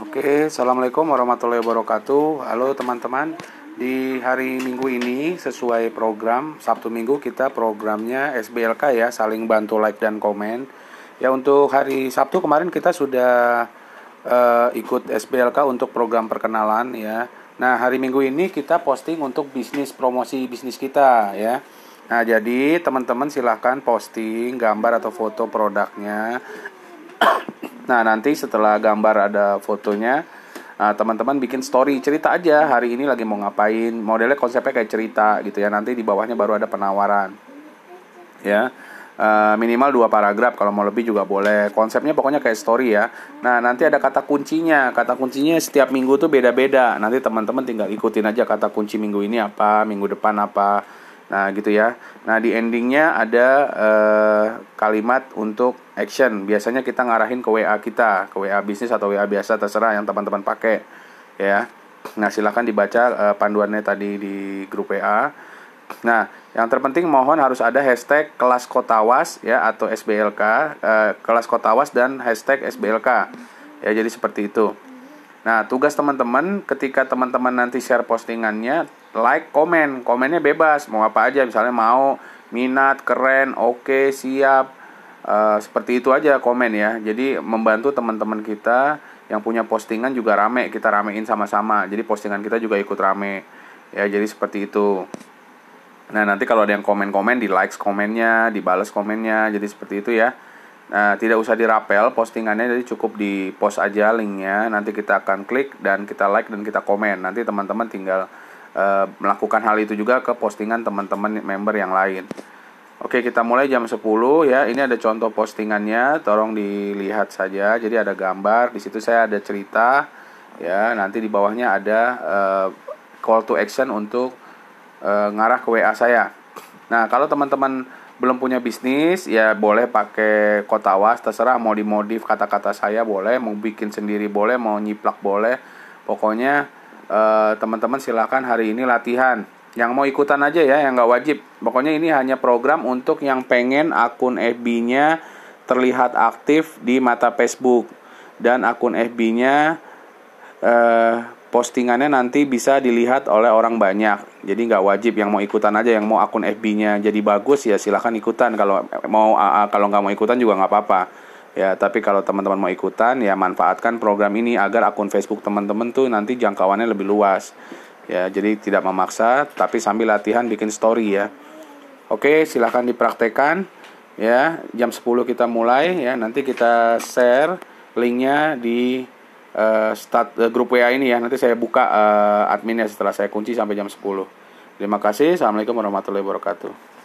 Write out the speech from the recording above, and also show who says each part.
Speaker 1: Oke, Assalamualaikum warahmatullahi wabarakatuh. Halo teman-teman. Di hari Minggu ini sesuai program Sabtu Minggu kita programnya SBLK ya, saling bantu like dan komen. Ya untuk hari Sabtu kemarin kita sudah uh, ikut SBLK untuk program perkenalan ya. Nah hari Minggu ini kita posting untuk bisnis promosi bisnis kita ya. Nah jadi teman-teman silahkan posting gambar atau foto produknya Nah, nanti setelah gambar ada fotonya, teman teman-teman bikin story cerita aja hari ini lagi mau ngapain. Modelnya konsepnya kayak cerita gitu ya. Nanti di bawahnya baru ada penawaran. Ya. Uh, minimal dua paragraf kalau mau lebih juga boleh konsepnya pokoknya kayak story ya nah nanti ada kata kuncinya kata kuncinya setiap minggu tuh beda-beda nanti teman-teman tinggal ikutin aja kata kunci minggu ini apa minggu depan apa Nah, gitu ya. Nah, di endingnya ada uh, kalimat untuk action. Biasanya kita ngarahin ke WA kita, ke WA bisnis atau WA biasa terserah yang teman-teman pakai, ya. Nah, silahkan dibaca uh, panduannya tadi di grup WA. Nah, yang terpenting mohon harus ada hashtag kelas kotawas ya atau SBLK, uh, eh, kelas kotawas dan hashtag SBLK. Ya, jadi seperti itu. Nah, tugas teman-teman ketika teman-teman nanti share postingannya, like, komen. Komennya bebas, mau apa aja. Misalnya mau minat, keren, oke, okay, siap. Uh, seperti itu aja komen ya. Jadi membantu teman-teman kita yang punya postingan juga rame, kita ramein sama-sama. Jadi postingan kita juga ikut rame. Ya, jadi seperti itu. Nah, nanti kalau ada yang komen-komen, di likes komennya, dibales komennya, jadi seperti itu ya. Nah, tidak usah dirapel postingannya jadi cukup di post aja linknya. Nanti kita akan klik dan kita like dan kita komen. Nanti teman-teman tinggal uh, melakukan hal itu juga ke postingan teman-teman member yang lain. Oke kita mulai jam 10 ya. Ini ada contoh postingannya. Tolong dilihat saja. Jadi ada gambar di situ saya ada cerita. Ya nanti di bawahnya ada uh, call to action untuk uh, ngarah ke WA saya. Nah kalau teman-teman belum punya bisnis ya boleh pakai kota was terserah mau dimodif kata-kata saya boleh mau bikin sendiri boleh mau nyiplak boleh. Pokoknya eh, teman-teman silahkan hari ini latihan. Yang mau ikutan aja ya yang nggak wajib. Pokoknya ini hanya program untuk yang pengen akun FB-nya terlihat aktif di mata Facebook. Dan akun FB-nya eh, postingannya nanti bisa dilihat oleh orang banyak. Jadi nggak wajib yang mau ikutan aja, yang mau akun FB-nya jadi bagus ya silahkan ikutan. Kalau mau kalau nggak mau ikutan juga nggak apa-apa. Ya, tapi kalau teman-teman mau ikutan ya manfaatkan program ini agar akun Facebook teman-teman tuh nanti jangkauannya lebih luas. Ya, jadi tidak memaksa tapi sambil latihan bikin story ya. Oke, silahkan dipraktekkan ya. Jam 10 kita mulai ya. Nanti kita share linknya di uh, start uh, grup WA ini ya. Nanti saya buka uh, adminnya setelah saya kunci sampai jam 10. Terima kasih. Assalamualaikum warahmatullahi wabarakatuh.